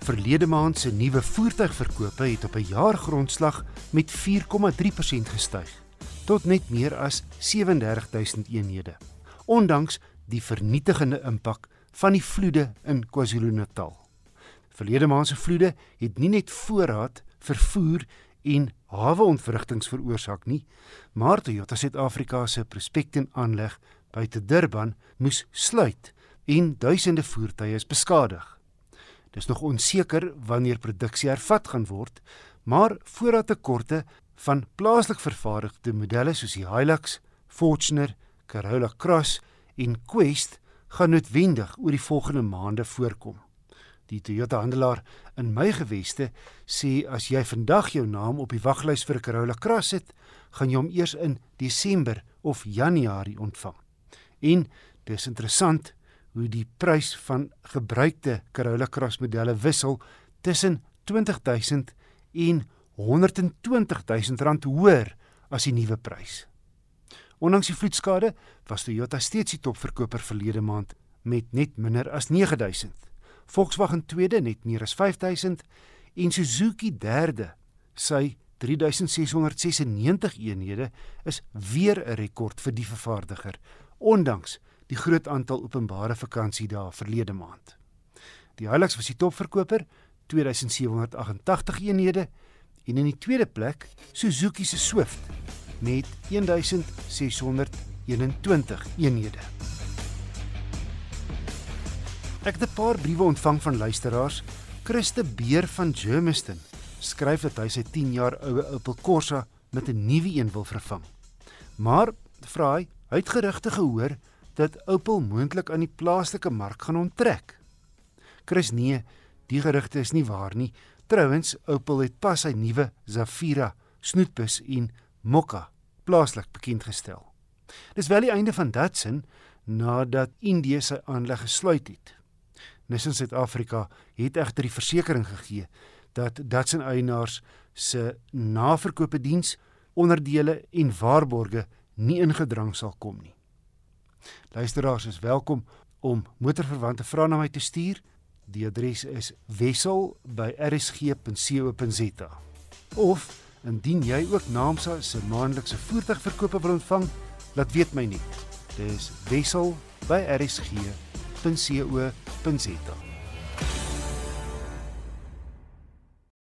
Verlede maand se nuwe voertuigverkope het op 'n jaargrondslag met 4,3% gestyg tot net meer as 37000 eenhede. Ondanks die vernietigende impak van die vloede in KwaZulu-Natal. Verlede maand se vloede het nie net voorraad, vervoer en haweontwrigtings veroorsaak nie, maar Toyota Suid-Afrika se Prospecting aanleg buite Durban moes sluit en duisende voertuie is beskadig. Dis nog onseker wanneer produksie hervat gaan word, maar voorraadtekorte van plaaslik vervaardigde modelle soos die Hilux, Fortuner, Corolla Cross en Quest gaan noodwendig oor die volgende maande voorkom. Die Toyota handelaar in my geweste sê as jy vandag jou naam op die waglys vir 'n Corolla Cross het, gaan jy hom eers in Desember of Januarie ontvang. En dis interessant hoe die prys van gebruikte Corolla Cross modelle wissel tussen 20000 en 120000 rand hoër as die nuwe prys. Ondanks die vloedskade was Toyota steeds die topverkoper verlede maand met net minder as 9000. Volkswagen tweede net meer as 5000 en Suzuki derde sy 3696 eenhede is weer 'n rekord vir die vervaardiger ondanks die groot aantal openbare vakansiedae verlede maand. Die Hilux was die topverkoper, 2788 eenhede en in die tweede plek Suzuki se Swift met 1621 eenhede. Ek het 'n paar briewe ontvang van luisteraars. Christe Beer van Germiston skryf dat hy sy 10 jaar oue Opel Corsa met 'n nuwe een wil vervang. Maar vra hy, hy het gerugte gehoor dat Opel moontlik aan die plaaslike mark gaan onttrek. Chris nee, die gerugte is nie waar nie. Trouwens, Opel het pas sy nuwe Zafira snoetbus en Mokka plaaslik bekend gestel. Dis wel die einde van Datsun nadat Indië sy aanleg gesluit het. Nissan Suid-Afrika het egter die versekering gegee dat Datsun eienaars se naverkope diens, onderdele en waarborge nie ingedrang sal kom nie. Luisteraars is welkom om motorverwante vrae na my te stuur. Die adres is wissel@rsg.co.za. Of indien jy ook Naamsa se maandelikse voertuigverkope wil ontvang, laat weet my net. Dis wissel@rsg.co.za.